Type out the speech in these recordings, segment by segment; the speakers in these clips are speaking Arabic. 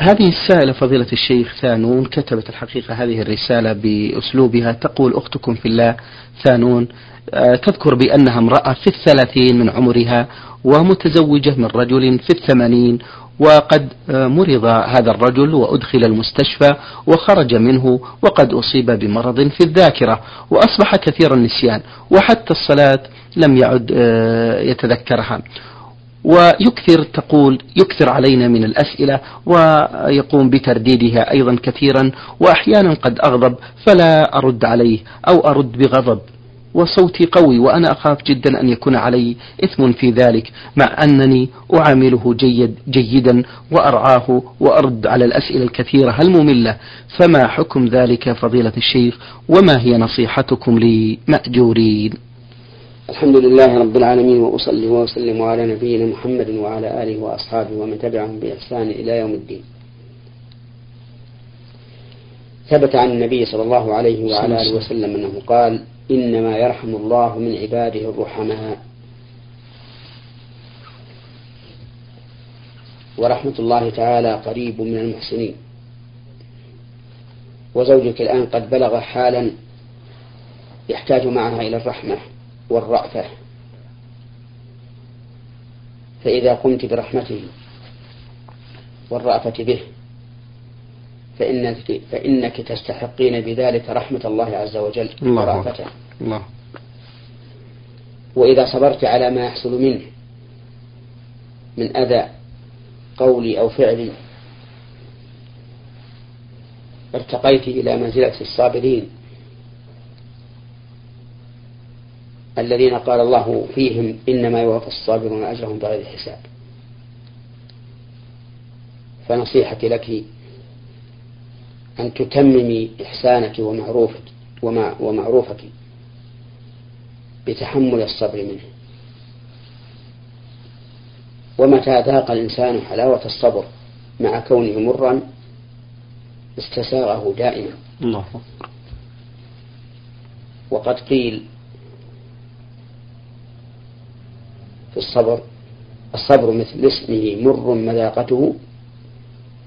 هذه السائلة فضيلة الشيخ ثانون كتبت الحقيقة هذه الرسالة بأسلوبها تقول أختكم في الله ثانون آه، تذكر بأنها امرأة في الثلاثين من عمرها ومتزوجة من رجل في الثمانين وقد آه، مرض هذا الرجل وأدخل المستشفى وخرج منه وقد أصيب بمرض في الذاكرة وأصبح كثير النسيان وحتى الصلاة لم يعد آه، يتذكرها. ويكثر تقول يكثر علينا من الأسئلة ويقوم بترديدها أيضا كثيرا وأحيانا قد أغضب فلا أرد عليه أو أرد بغضب وصوتي قوي وأنا أخاف جدا أن يكون علي إثم في ذلك مع أنني أعامله جيد جيدا وأرعاه وأرد على الأسئلة الكثيرة المملة. فما حكم ذلك فضيلة الشيخ؟ وما هي نصيحتكم لي مأجورين الحمد لله رب العالمين وأصلي وأسلم على نبينا محمد وعلى آله وأصحابه ومن تبعهم بإحسان إلى يوم الدين. ثبت عن النبي صلى الله عليه وعلى آله وسلم أنه قال إنما يرحم الله من عباده الرحماء. ورحمة الله تعالى قريب من المحسنين. وزوجك الآن قد بلغ حالا يحتاج معها إلى الرحمة. والرأفة. فإذا قمت برحمته والرأفة به فإنك, فإنك تستحقين بذلك رحمة الله عز وجل ورأفته الله. وإذا صبرت على ما يحصل منه من أذى قولي أو فعلي ارتقيت إلى منزلة الصابرين. الذين قال الله فيهم إنما يوفى الصابرون أجرهم بغير حساب فنصيحتي لك أن تتممي إحسانك ومعروفك ومعروفك بتحمل الصبر منه. ومتى ذاق الإنسان حلاوة الصبر مع كونه مرا استساغه دائما. الله وقد قيل في الصبر. الصبر مثل اسمه مر مذاقته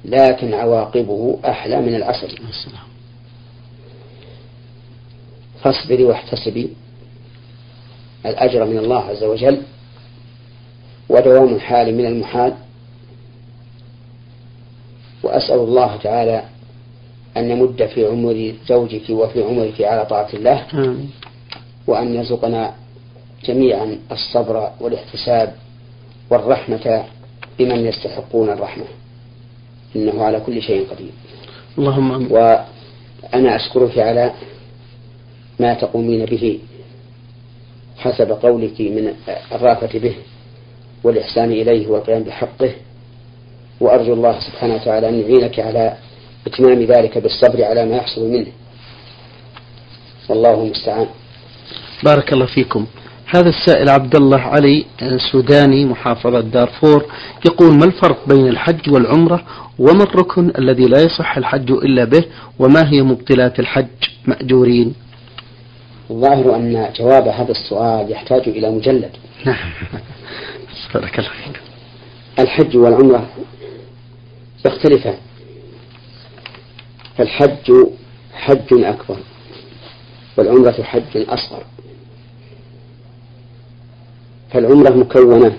لكن عواقبه أحلى من العسل فاصبري واحتسبي الأجر من الله عز وجل ودوام الحال من المحال. وأسأل الله تعالى أن يمد في عمر زوجك وفي عمرك على طاعة الله. وأن يرزقنا جميعا الصبر والاحتساب والرحمة بمن يستحقون الرحمة. إنه على كل شيء قدير. اللهم وأنا أشكرك على ما تقومين به حسب قولك من الرافة به والإحسان إليه والقيام بحقه. وأرجو الله سبحانه وتعالى أن يعينك على إتمام ذلك بالصبر على ما يحصل منه. والله المستعان. بارك الله فيكم. هذا السائل عبد الله علي سوداني محافظة دارفور يقول ما الفرق بين الحج والعمرة؟ وما الركن الذي لا يصح الحج إلا به؟ وما هي مبطلات الحج؟ مأجورين. الظاهر أن جواب هذا السؤال يحتاج إلى مجلد. نعم. بارك الله فيك الحج والعمرة يختلفان. فالحج حج أكبر والعمرة حج أصغر. فالعمرة مكونة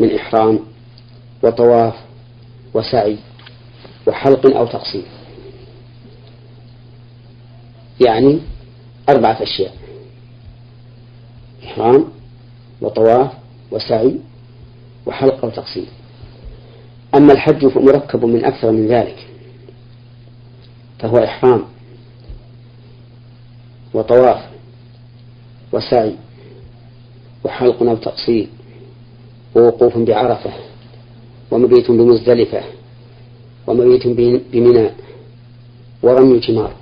من إحرام وطواف وسعي وحلق أو تقصير. يعني أربعة أشياء. إحرام وطواف وسعي وحلق أو تقصير. أما الحج فمركب من أكثر من ذلك فهو إحرام وطواف وسعي وحلق أو تقصير ووقوف بعرفة ومبيت بمزدلفة ومبيت بمنى ورمي الجمار.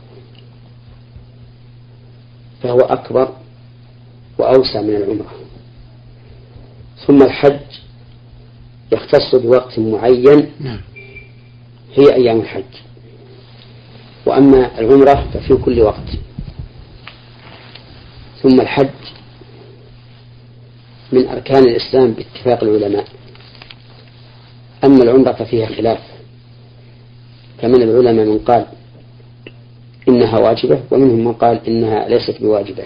فهو أكبر وأوسع من العمرة. ثم الحج يختص بوقت معين نعم. هي أيام الحج. وأما العمرة ففي كل وقت. ثم الحج من أركان الإسلام باتفاق العلماء. أما العمرة ففيها خلاف. فمن العلماء من قال إنها واجبة ومنهم من قال إنها ليست بواجبة.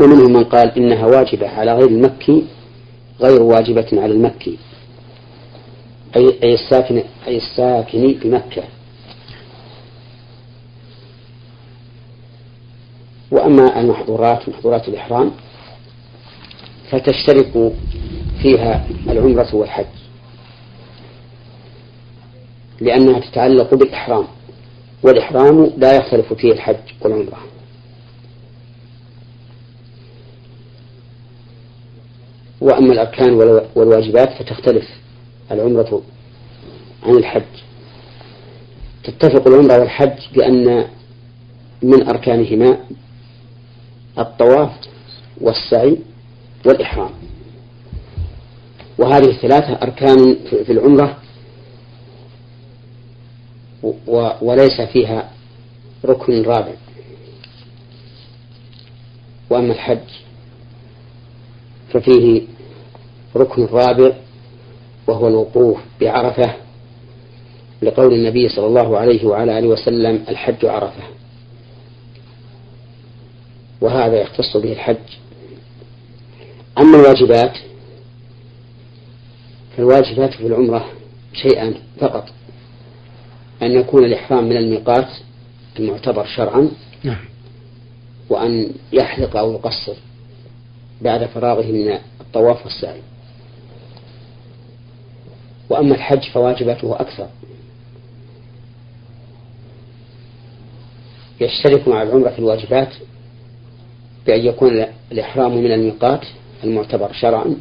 ومنهم من قال إنها واجبة على غير المكي غير واجبة على المكي. أي أي الساكن أي الساكن بمكة. وأما المحظورات محظورات الإحرام فتشترك فيها العمرة والحج. لأنها تتعلق بالإحرام. والإحرام لا يختلف فيه الحج والعمرة. وأما الأركان والواجبات فتختلف العمرة عن الحج. تتفق العمرة والحج بأن من أركانهما الطواف والسعي والإحرام. وهذه الثلاثة أركان في العمرة وليس فيها ركن رابع. وأما الحج ففيه ركن رابع وهو الوقوف بعرفة لقول النبي صلى الله عليه وعلى آله وسلم الحج عرفة. وهذا يختص به الحج أما الواجبات فالواجبات في العمرة شيئان فقط أن يكون الإحرام من الميقات المعتبر شرعا نعم. وأن يحلق أو يقصر بعد فراغه من الطواف والسعي وأما الحج فواجباته أكثر يشترك مع العمرة في الواجبات بأن يكون الإحرام من الميقات المعتبر شرعا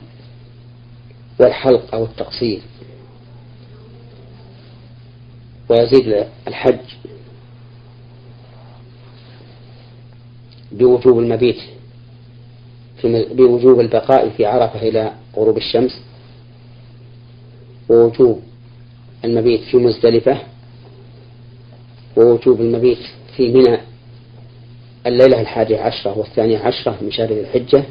والحلق أو التقصير. ويزيد الحج بوجوب المبيت بوجوب البقاء في عرفة إلى غروب الشمس. ووجوب المبيت في مزدلفة. ووجوب المبيت في منى الليلة الحادية عشرة والثانية عشرة من شهر الحجة.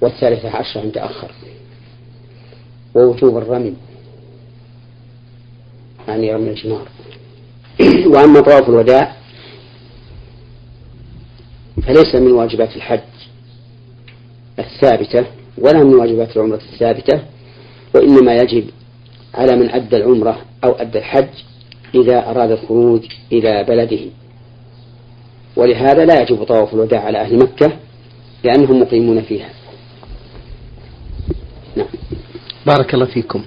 والثالثة عشرة إن تأخر ووجوب الرمي. يعني رمي الجمار. وأما طواف الوداع فليس من واجبات الحج الثابتة ولا من واجبات العمرة الثابتة وإنما يجب على من أدى العمرة أو أدى الحج إذا أراد الخروج إلى بلده. ولهذا لا يجب طواف الوداع على أهل مكة لأنهم مقيمون فيها. نعم. بارك الله فيكم.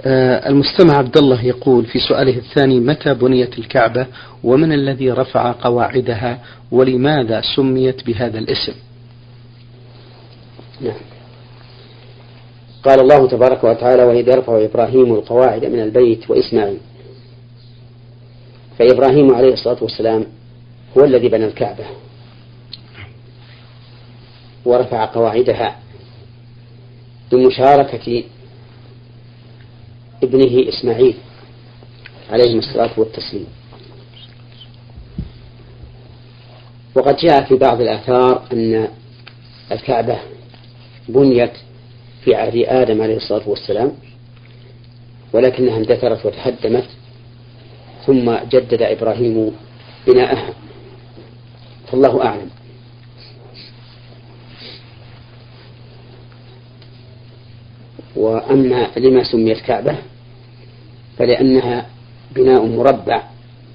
آه المستمع عبد الله يقول في سؤاله الثاني متى بنيت الكعبة؟ ومن الذي رفع قواعدها؟ ولماذا سميت بهذا الاسم؟ نعم. قال الله تبارك وتعالى وإذ يرفع إبراهيم القواعد من البيت وإسماعيل. فإبراهيم عليه الصلاة والسلام هو الذي بنى الكعبة. ورفع قواعدها. بمشاركة ابنه إسماعيل عليه الصلاة والتسليم. وقد جاء في بعض الآثار أن الكعبة بنيت في عهد آدم عليه الصلاة والسلام ولكنها اندثرت وتهدمت ثم جدد إبراهيم بناءها. فالله أعلم. وأما لما سميت كعبة فلأنها بناء مربع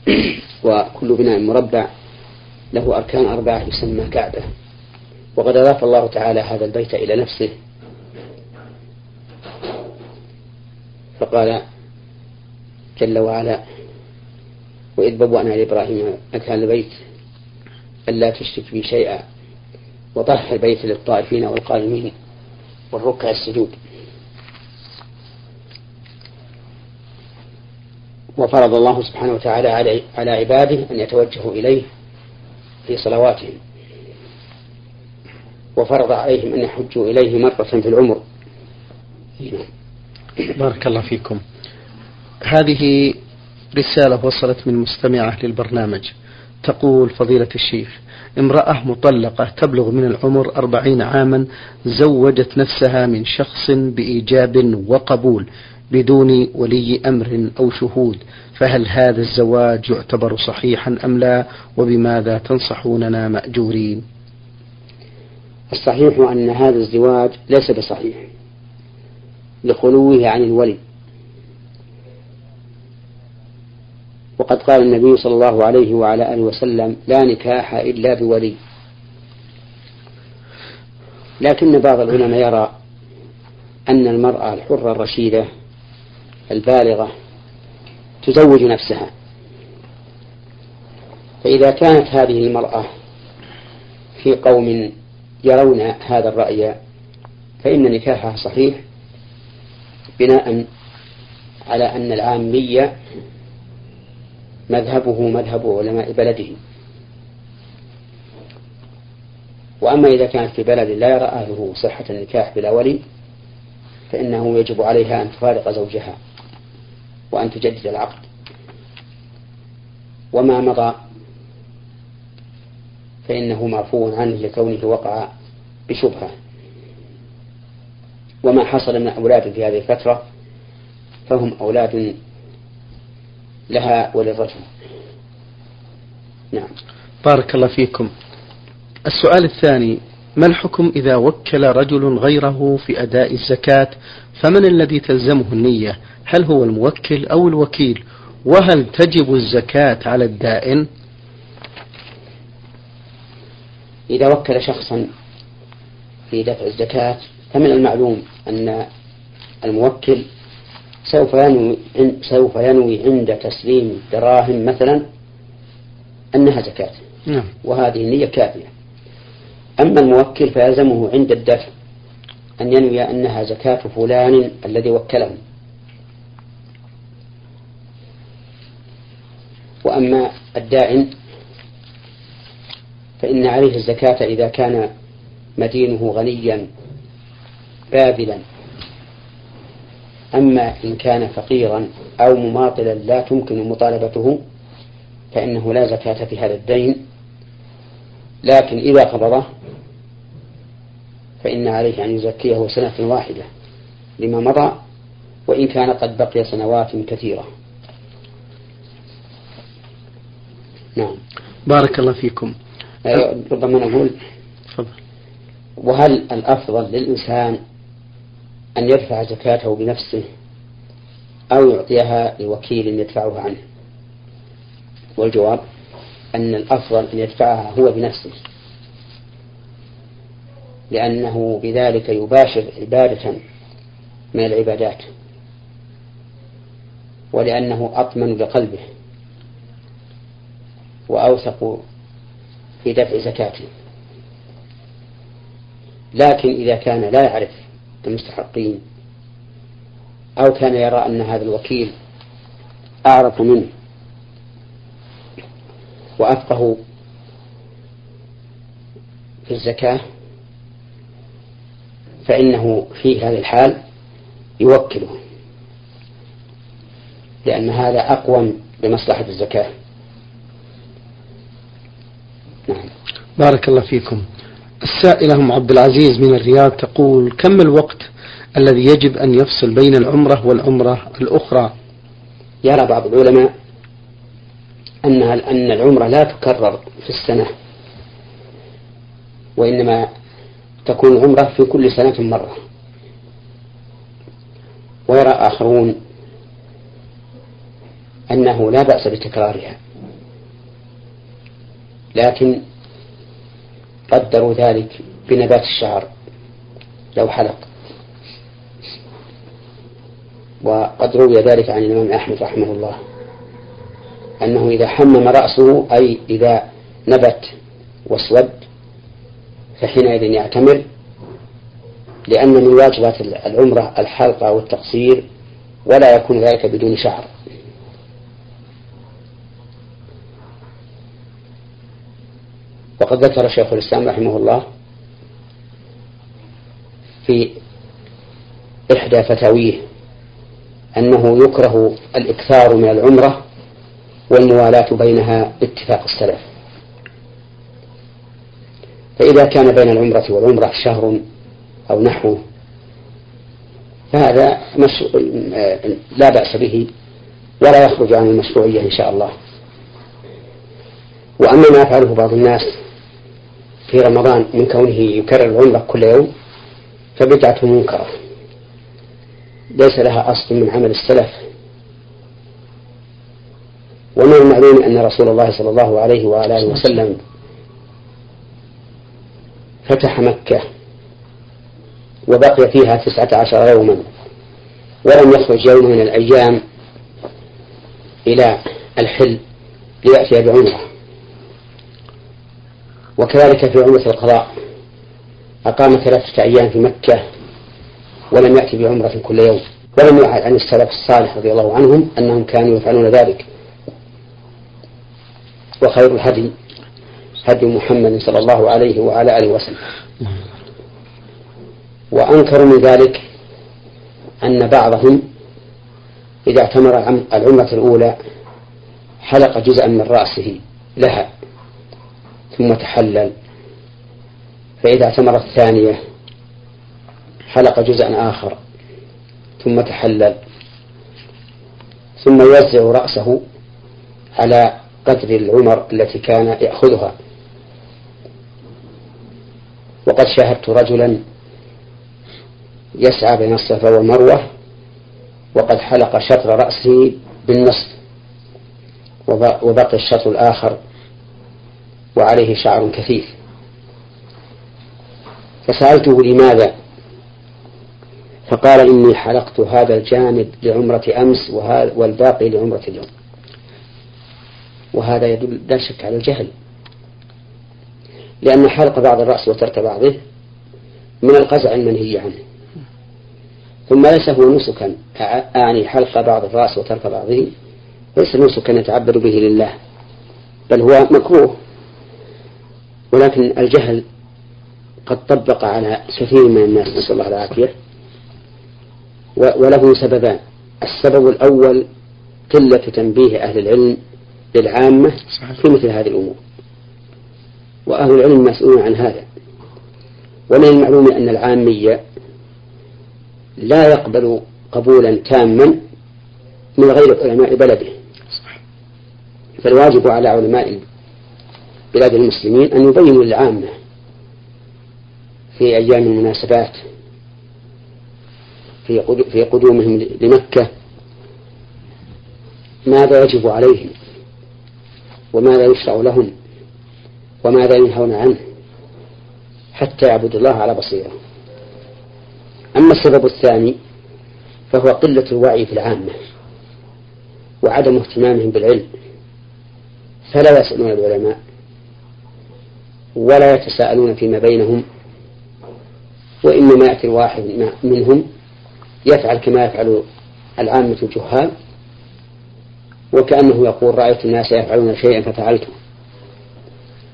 وكل بناء مربع له أركان أربعة يسمى كعبة. وقد أضاف الله تعالى هذا البيت إلى نفسه. فقال جل وعلا وإذ بوأنا لإبراهيم مكان البيت ألا تشرك بي شيئا. وطهر البيت للطائفين والقائمين والركع السجود. وفرض الله سبحانه وتعالى على عباده أن يتوجهوا إليه في صلواتهم. وفرض عليهم أن يحجوا إليه مرة في العمر. بارك الله فيكم. هذه رسالة وصلت من مستمعة للبرنامج. تقول فضيلة الشيخ امرأة مطلقة تبلغ من العمر أربعين عاما زوجت نفسها من شخص بإيجاب وقبول. بدون ولي أمر أو شهود فهل هذا الزواج يعتبر صحيحا أم لا؟ وبماذا تنصحوننا مأجورين؟ الصحيح أن هذا الزواج ليس بصحيح لخلوه عن الولي. وقد قال النبي صلى الله عليه وعلى آله وسلم لا نكاح إلا بولي. لكن بعض العلماء يرى أن المرأة الحرة الرشيدة البالغة تزوج نفسها. فإذا كانت هذه المرأة في قوم يرون هذا الرأي فإن نكاحها صحيح بناء على أن العامية مذهبه مذهب علماء بلده. وأما إذا كانت في بلد لا يرى أهله صحة النكاح بلا ولي فإنه يجب عليها أن تفارق زوجها. وأن تجدد العقد. وما مضى فإنه معفو عنه لكونه وقع بشبهة. وما حصل من أولاد في هذه الفترة فهم أولاد لها وللرجل. نعم. بارك الله فيكم. السؤال الثاني ما الحكم إذا وكل رجل غيره في أداء الزكاة؟ فمن الذي تلزمه النية؟ هل هو الموكل أو الوكيل؟ وهل تجب الزكاة على الدائن؟ إذا وكل شخصا في دفع الزكاة فمن المعلوم أن الموكل سوف ينوي سوف ينوي عند تسليم دراهم مثلا أنها زكاة. نعم. وهذه النية كافية. أما الموكل فيلزمه عند الدفع أن ينوي أنها زكاة فلان الذي وكله. وأما الدائن فإن عليه الزكاة إذا كان مدينه غنيا باذلا أما إن كان فقيرا أو مماطلا لا تمكن مطالبته فإنه لا زكاة في هذا الدين. لكن إذا قبضه فإن عليه أن يزكيه سنة واحدة لما مضى وإن كان قد بقي سنوات كثيرة. نعم. بارك الله فيكم. آه، ربما نقول فضل. وهل الأفضل للإنسان أن يدفع زكاته بنفسه أو يعطيها لوكيل يدفعها عنه؟ والجواب أن الأفضل أن يدفعها هو بنفسه لأنه بذلك يباشر عبادة من العبادات ولأنه أطمن لقلبه. وأوثق في دفع زكاته. لكن إذا كان لا يعرف المستحقين أو كان يرى أن هذا الوكيل أعرف منه وأفقه في الزكاة فإنه في هذه الحال يوكله لأن هذا أقوم بمصلحة الزكاة. نعم بارك الله فيكم. السائلة أم عبد العزيز من الرياض تقول كم الوقت الذي يجب أن يفصل بين العمرة والعمرة الأخرى؟ يرى بعض العلماء أنها أن العمرة لا تكرر في السنة وإنما تكون العمرة في كل سنة مرة. ويرى آخرون أنه لا بأس بتكرارها. لكن قدروا ذلك بنبات الشعر لو حلق. وقد روي ذلك عن الإمام أحمد رحمه الله أنه إذا حمم رأسه أي إذا نبت واسود فحينئذ يعتمر لأن من واجبات العمرة الحلقة والتقصير ولا يكون ذلك بدون شعر. وقد ذكر شيخ الإسلام رحمه الله في إحدى فتاويه أنه يكره الإكثار من العمرة والموالاة بينها باتفاق السلف فإذا كان بين العمرة والعمرة شهر أو نحوه فهذا. لا بأس به ولا يخرج عن المشروعية إن شاء الله وأما ما يفعله بعض الناس في رمضان من كونه يكرر العمرة كل يوم فبدعته منكرة. ليس لها أصل من عمل السلف. ومن المعلوم أن رسول الله صلى الله عليه وعلى آله وسلم فتح مكة وبقي فيها تسعة عشر يوما ولم يخرج يوم من الأيام إلى الحل ليأتي بعمرة. وكذلك في عمرة القضاء أقام ثلاثة أيام في مكة ولم يأتي بعمرة كل يوم ولم يعد عن السلف الصالح رضي الله عنهم أنهم كانوا يفعلون ذلك. وخير الهدي هدي محمد صلى الله عليه وعلى آله وسلم. وأنكروا من ذلك أن بعضهم إذا اعتمر العمرة الأولى حلق جزءا من رأسه لها. ثم تحلل. فإذا اعتمر الثانية حلق جزءا آخر ثم تحلل. ثم يوزع رأسه على قدر العمر التي كان يأخذها. وقد شاهدت رجلا يسعى بين الصفا والمروة وقد حلق شطر رأسه بالنصف وبقي الشطر الآخر وعليه شعر كثيف فسألته لماذا؟ فقال إني حلقت هذا الجانب لعمرة أمس والباقي لعمرة اليوم. وهذا يدل لا شك على الجهل. لأن حلق بعض الرأس وترك بعضه من القزع المنهي عنه. ثم ليس هو نسكا. أعني حلق بعض الرأس وترك بعضه. ليس نسكا يتعبد به لله. بل هو مكروه. ولكن الجهل قد طبق على كثير من الناس نسأل الله العافية. وله سببان. السبب الأول قلة تنبيه أهل العلم للعامة في مثل هذه الأمور. وأهل العلم مسؤولون عن هذا. ومن المعلوم أن العامية لا يقبل قبولا تاما من غير علماء بلده. فالواجب على علماء بلاد المسلمين أن يبينوا للعامة في أيام المناسبات في قدومهم لمكة ماذا يجب عليهم؟ وماذا يشرع لهم؟ وماذا ينهون عنه؟ حتى يعبدوا الله على بصيرة. أما السبب الثاني فهو قلة الوعي في العامة وعدم اهتمامهم بالعلم. فلا يسألون العلماء ولا يتساءلون فيما بينهم وإنما يأتي الواحد منهم يفعل كما يفعل العامة الجهال وكأنه يقول رأيت الناس يفعلون شيئا ففعلته.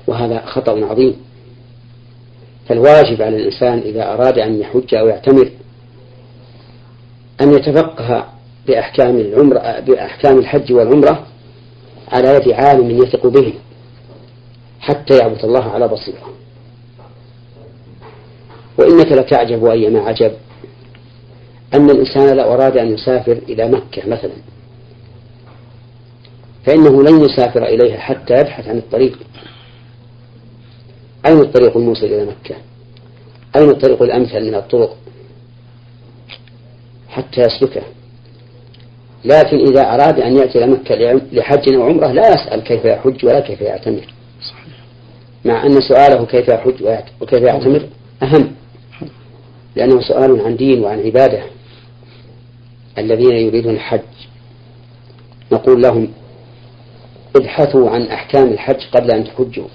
وهذا خطأ عظيم. فالواجب على الإنسان إذا أراد أن يحج أو يعتمر أن يتفقه بأحكام العمرة بأحكام الحج والعمرة على يد عالم يثق به. حتى يعبد الله على بصيرة. وإنك لتعجب أيما عجب. أن الإنسان لو أراد أن يسافر إلى مكة مثلا فإنه لن يسافر إليها حتى يبحث عن الطريق. أين الطريق الموصل إلى مكة؟ أين الطريق الأمثل من الطرق؟ حتى يسلكه. لكن إذا أراد أن يأتي إلى مكة لحج أو عمرة لا يسأل كيف يحج ولا كيف يعتمر. مع أن سؤاله كيف يحج وكيف يعتمر أهم. لأنه سؤال عن دين وعن عبادة. الذين يريدون الحج. نقول لهم ابحثوا عن أحكام الحج قبل أن تحجوا.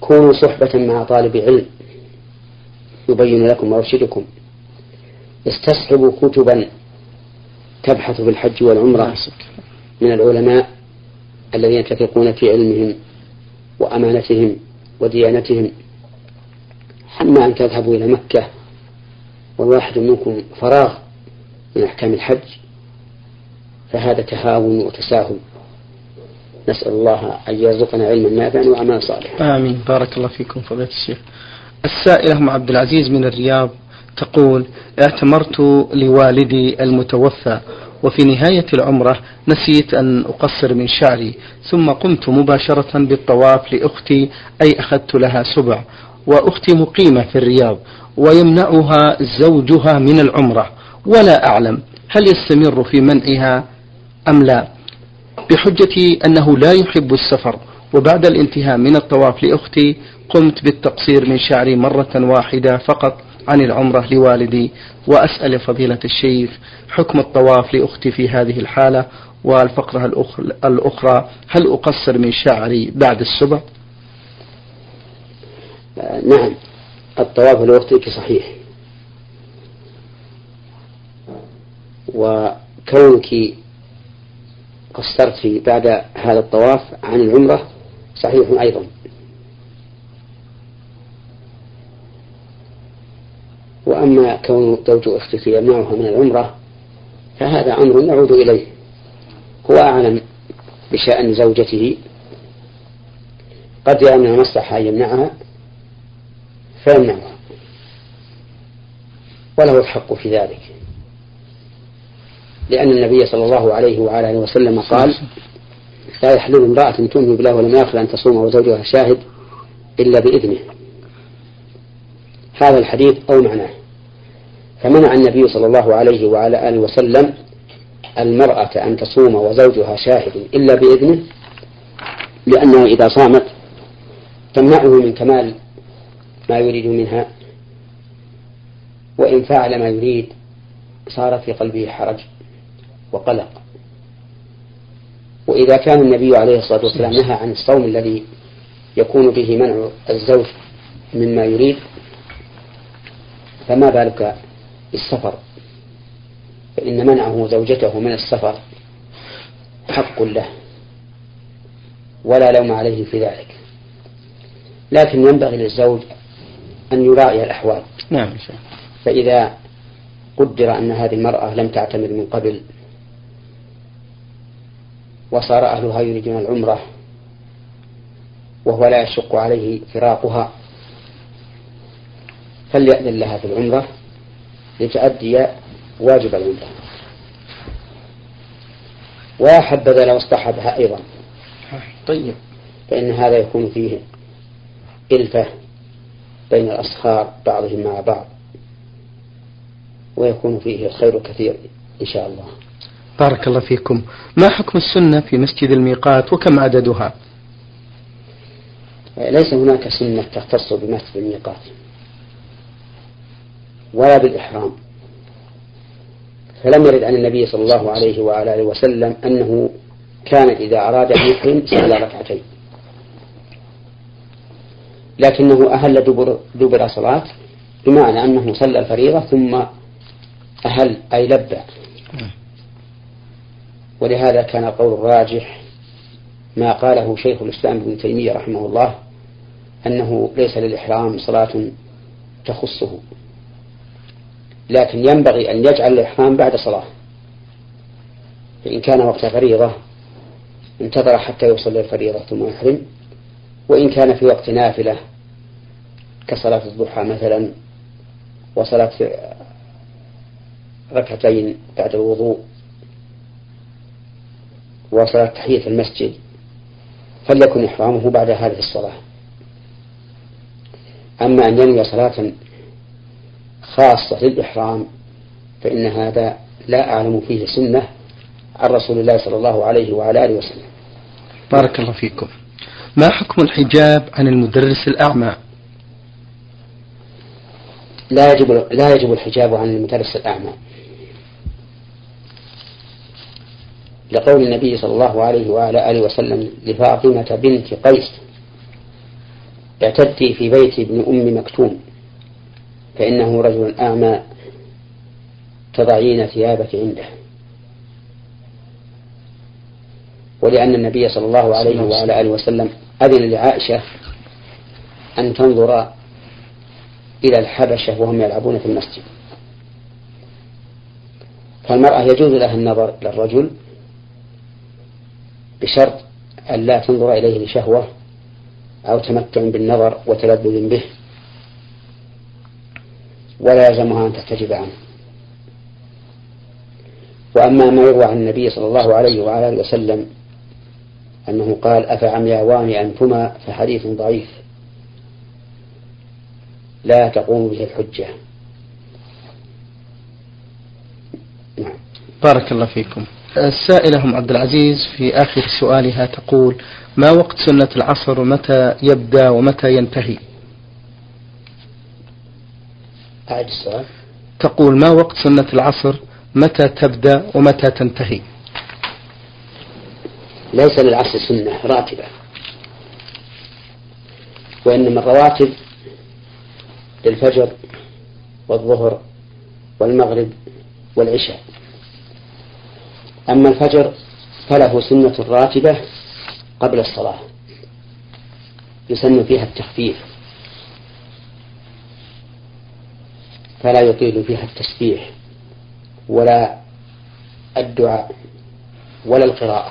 كونوا صحبة مع طالب علم. يبين لكم ويرشدكم. استصحبوا كتبا تبحث في الحج والعمرة. من العلماء. الذين تثقون في علمهم وأمانتهم وديانتهم أما أن تذهبوا إلى مكة والواحد منكم فراغ من أحكام الحج فهذا تهاون وتساهل. نسأل الله أن يرزقنا علما نافعا وعملا صالحا. آمين. بارك الله فيكم فضيلة الشيخ. السائل أم عبد العزيز من الرياض تقول اعتمرت لوالدي المتوفى وفي نهاية العمرة نسيت أن أقصر من شعري ثم قمت مباشرة بالطواف لأختي أي أخذت لها سبع وأختي مقيمة في الرياض ويمنعها زوجها من العمرة. ولا أعلم هل يستمر في منعها أم لا بحجة أنه لا يحب السفر. وبعد الانتهاء من الطواف لأختي قمت بالتقصير من شعري مرة واحدة فقط عن العمرة لوالدي وأسأل فضيلة الشيخ حكم الطواف لأختي في هذه الحالة والفقرة الأخرى. هل أقصر من شعري بعد السبع؟ نعم. الطواف لأختك صحيح. وكونك قصرت بعد هذا الطواف عن العمرة صحيح أيضا. وأما كون زوج أختك يمنعها من العمرة فهذا أمر نعود إليه. هو أعلم بشأن زوجته. قد يرى من المصلحة أن يمنعها فيمنعها. وله الحق في ذلك. لأن النبي صلى الله عليه وعلى آله وسلم قال لا يحل امرأة تؤمن بالله ولم يأخذ أن تصوم وزوجها شاهد إلا بإذنه. هذا الحديث أو معناه. فمنع النبي صلى الله عليه وعلى آله وسلم المرأة أن تصوم وزوجها شاهد إلا بإذنه لأنه إذا صامت تمنعه من كمال ما يريد منها وإن فعل ما يريد صار في قلبه حرج وقلق. وإذا كان النبي عليه الصلاة والسلام نهى عن الصوم الذي يكون به منع الزوج مما يريد فما بالك بالسفر فإن منعه زوجته من السفر حق له ولا لوم عليه في ذلك. لكن ينبغي للزوج أن يراعي الأحوال. نعم فإذا قدر أن هذه المرأة لم تعتمر من قبل وصار أهلها يريدون العمرة وهو لا يشق عليه فراقها فليأذن لها في العمرة. لتؤدي واجب العمرة ويا حبذا لو اصطحبها أيضا. طيب. فإن هذا يكون فيه إلفة بين الأصهار بعضهم مع بعض. ويكون فيه الخير كثير إن شاء الله. بارك الله فيكم. ما حكم السنة في مسجد الميقات وكم عددها؟ ليس هناك سنة تختص بمسجد الميقات. ولا بالإحرام. فلم يرد عن النبي صلى الله عليه وعلى آله وسلم أنه كان إذا أراد أن يحرم صلى ركعتين. لكنه أهل دبر, دبر صلاة بمعنى أنه صلى الفريضة ثم أهل أي لبى. ولهذا كان القول الراجح ما قاله شيخ الإسلام ابن تيمية رحمه الله أنه ليس للإحرام صلاة تخصه. لكن ينبغي أن يجعل الإحرام بعد صلاة. فإن كان وقت فريضة انتظر حتى يوصل للفريضة ثم يحرم. وإن كان في وقت نافلة كصلاة الضحى مثلا وصلاة ركعتين بعد الوضوء وصلاة تحية المسجد فليكن إحرامه بعد هذه الصلاة. أما أن ينوي صلاة خاصة للإحرام فإن هذا لا أعلم فيه سنة عن رسول الله صلى الله عليه وعلى آله وسلم. بارك الله فيكم. ما حكم الحجاب عن المدرس الأعمى؟ لا يجب لا يجب الحجاب عن المدرس الأعمى. لقول النبي صلى الله عليه وعلى آله وسلم لفاطمة بنت قيس اعتدي في بيت ابن أم مكتوم. فإنه رجل أعمى تضعين ثيابك عنده. ولأن النبي صلى الله عليه وعلى آله وسلم أذن لعائشة أن تنظر إلى الحبشة وهم يلعبون في المسجد. فالمرأة يجوز لها النظر إلى الرجل بشرط أن لا تنظر إليه لشهوة أو تمتع بالنظر وتلذذ به. ولا يلزمها أن تحتجب عنه. وأما ما يروى عن النبي صلى الله عليه وعلى آله وسلم أنه قال أفعمياوان أنتما فحديث ضعيف. لا تقوم به الحجة. نعم. بارك الله فيكم. السائلة أم عبد العزيز في آخر سؤالها تقول ما وقت سنة العصر ومتى يبدأ ومتى ينتهي؟ أعد السؤال. تقول ما وقت سنة العصر؟ متى تبدأ ومتى تنتهي؟ ليس للعصر سنة راتبة. وإنما الرواتب للفجر والظهر والمغرب والعشاء. أما الفجر فله سنة راتبة قبل الصلاة يسن فيها التخفيف. فلا يطيل فيها التسبيح ولا الدعاء ولا القراءة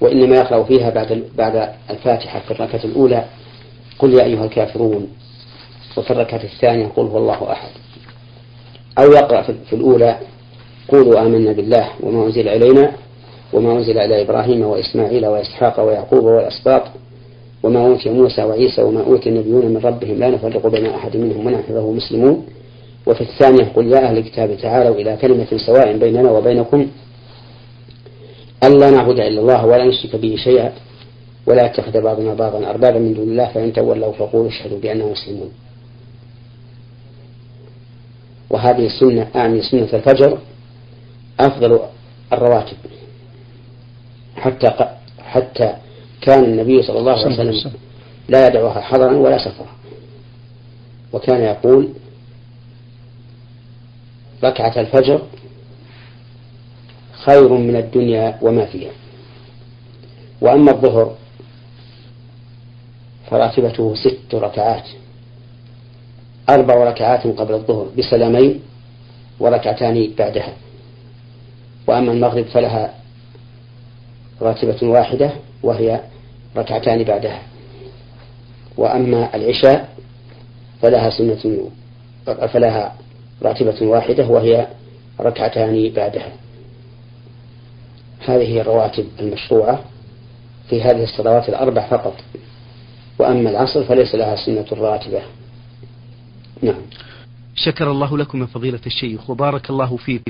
وإنما يقرأ فيها بعد بعد الفاتحة في الركعة الأولى قل يا أيها الكافرون وفي الركعة الثانية قل هو الله أحد. أو يقرأ في الأولى قولوا آمنا بالله وما أنزل إلينا وما أنزل إلى إبراهيم وإسماعيل وإسحاق ويعقوب والأسباط. وما أوتي موسى وعيسى وما أوتي النبيون من ربهم لا نفرق بين أحد منهم ونحن له مسلمون. وفي الثانية قل يا أهل الكتاب تعالوا إلى كلمة سواء بيننا وبينكم. ألا نعبد إلا الله ولا نشرك به شيئا ولا يتخذ بعضنا بعضا أربابا من دون الله فإن تولوا فقولوا اشهدوا بأننا مسلمون. وهذه السنة أعني سنة الفجر أفضل الرواتب. حتى حتى كان النبي صلى الله عليه وسلم. لا يدعوها حضرا ولا سفرا. وكان يقول ركعة الفجر خير من الدنيا وما فيها. وأما الظهر فراتبته ست ركعات أربع ركعات قبل الظهر بسلامين وركعتان بعدها. وأما المغرب فلها راتبة واحدة وهي ركعتان بعدها. وأما العشاء فلها سنة فلها راتبة واحدة وهي ركعتان بعدها. هذه هي الرواتب المشروعة في هذه الصلوات الأربع فقط. وأما العصر فليس لها سنة راتبة. نعم. شكر الله لكم يا فضيلة الشيخ وبارك الله فيكم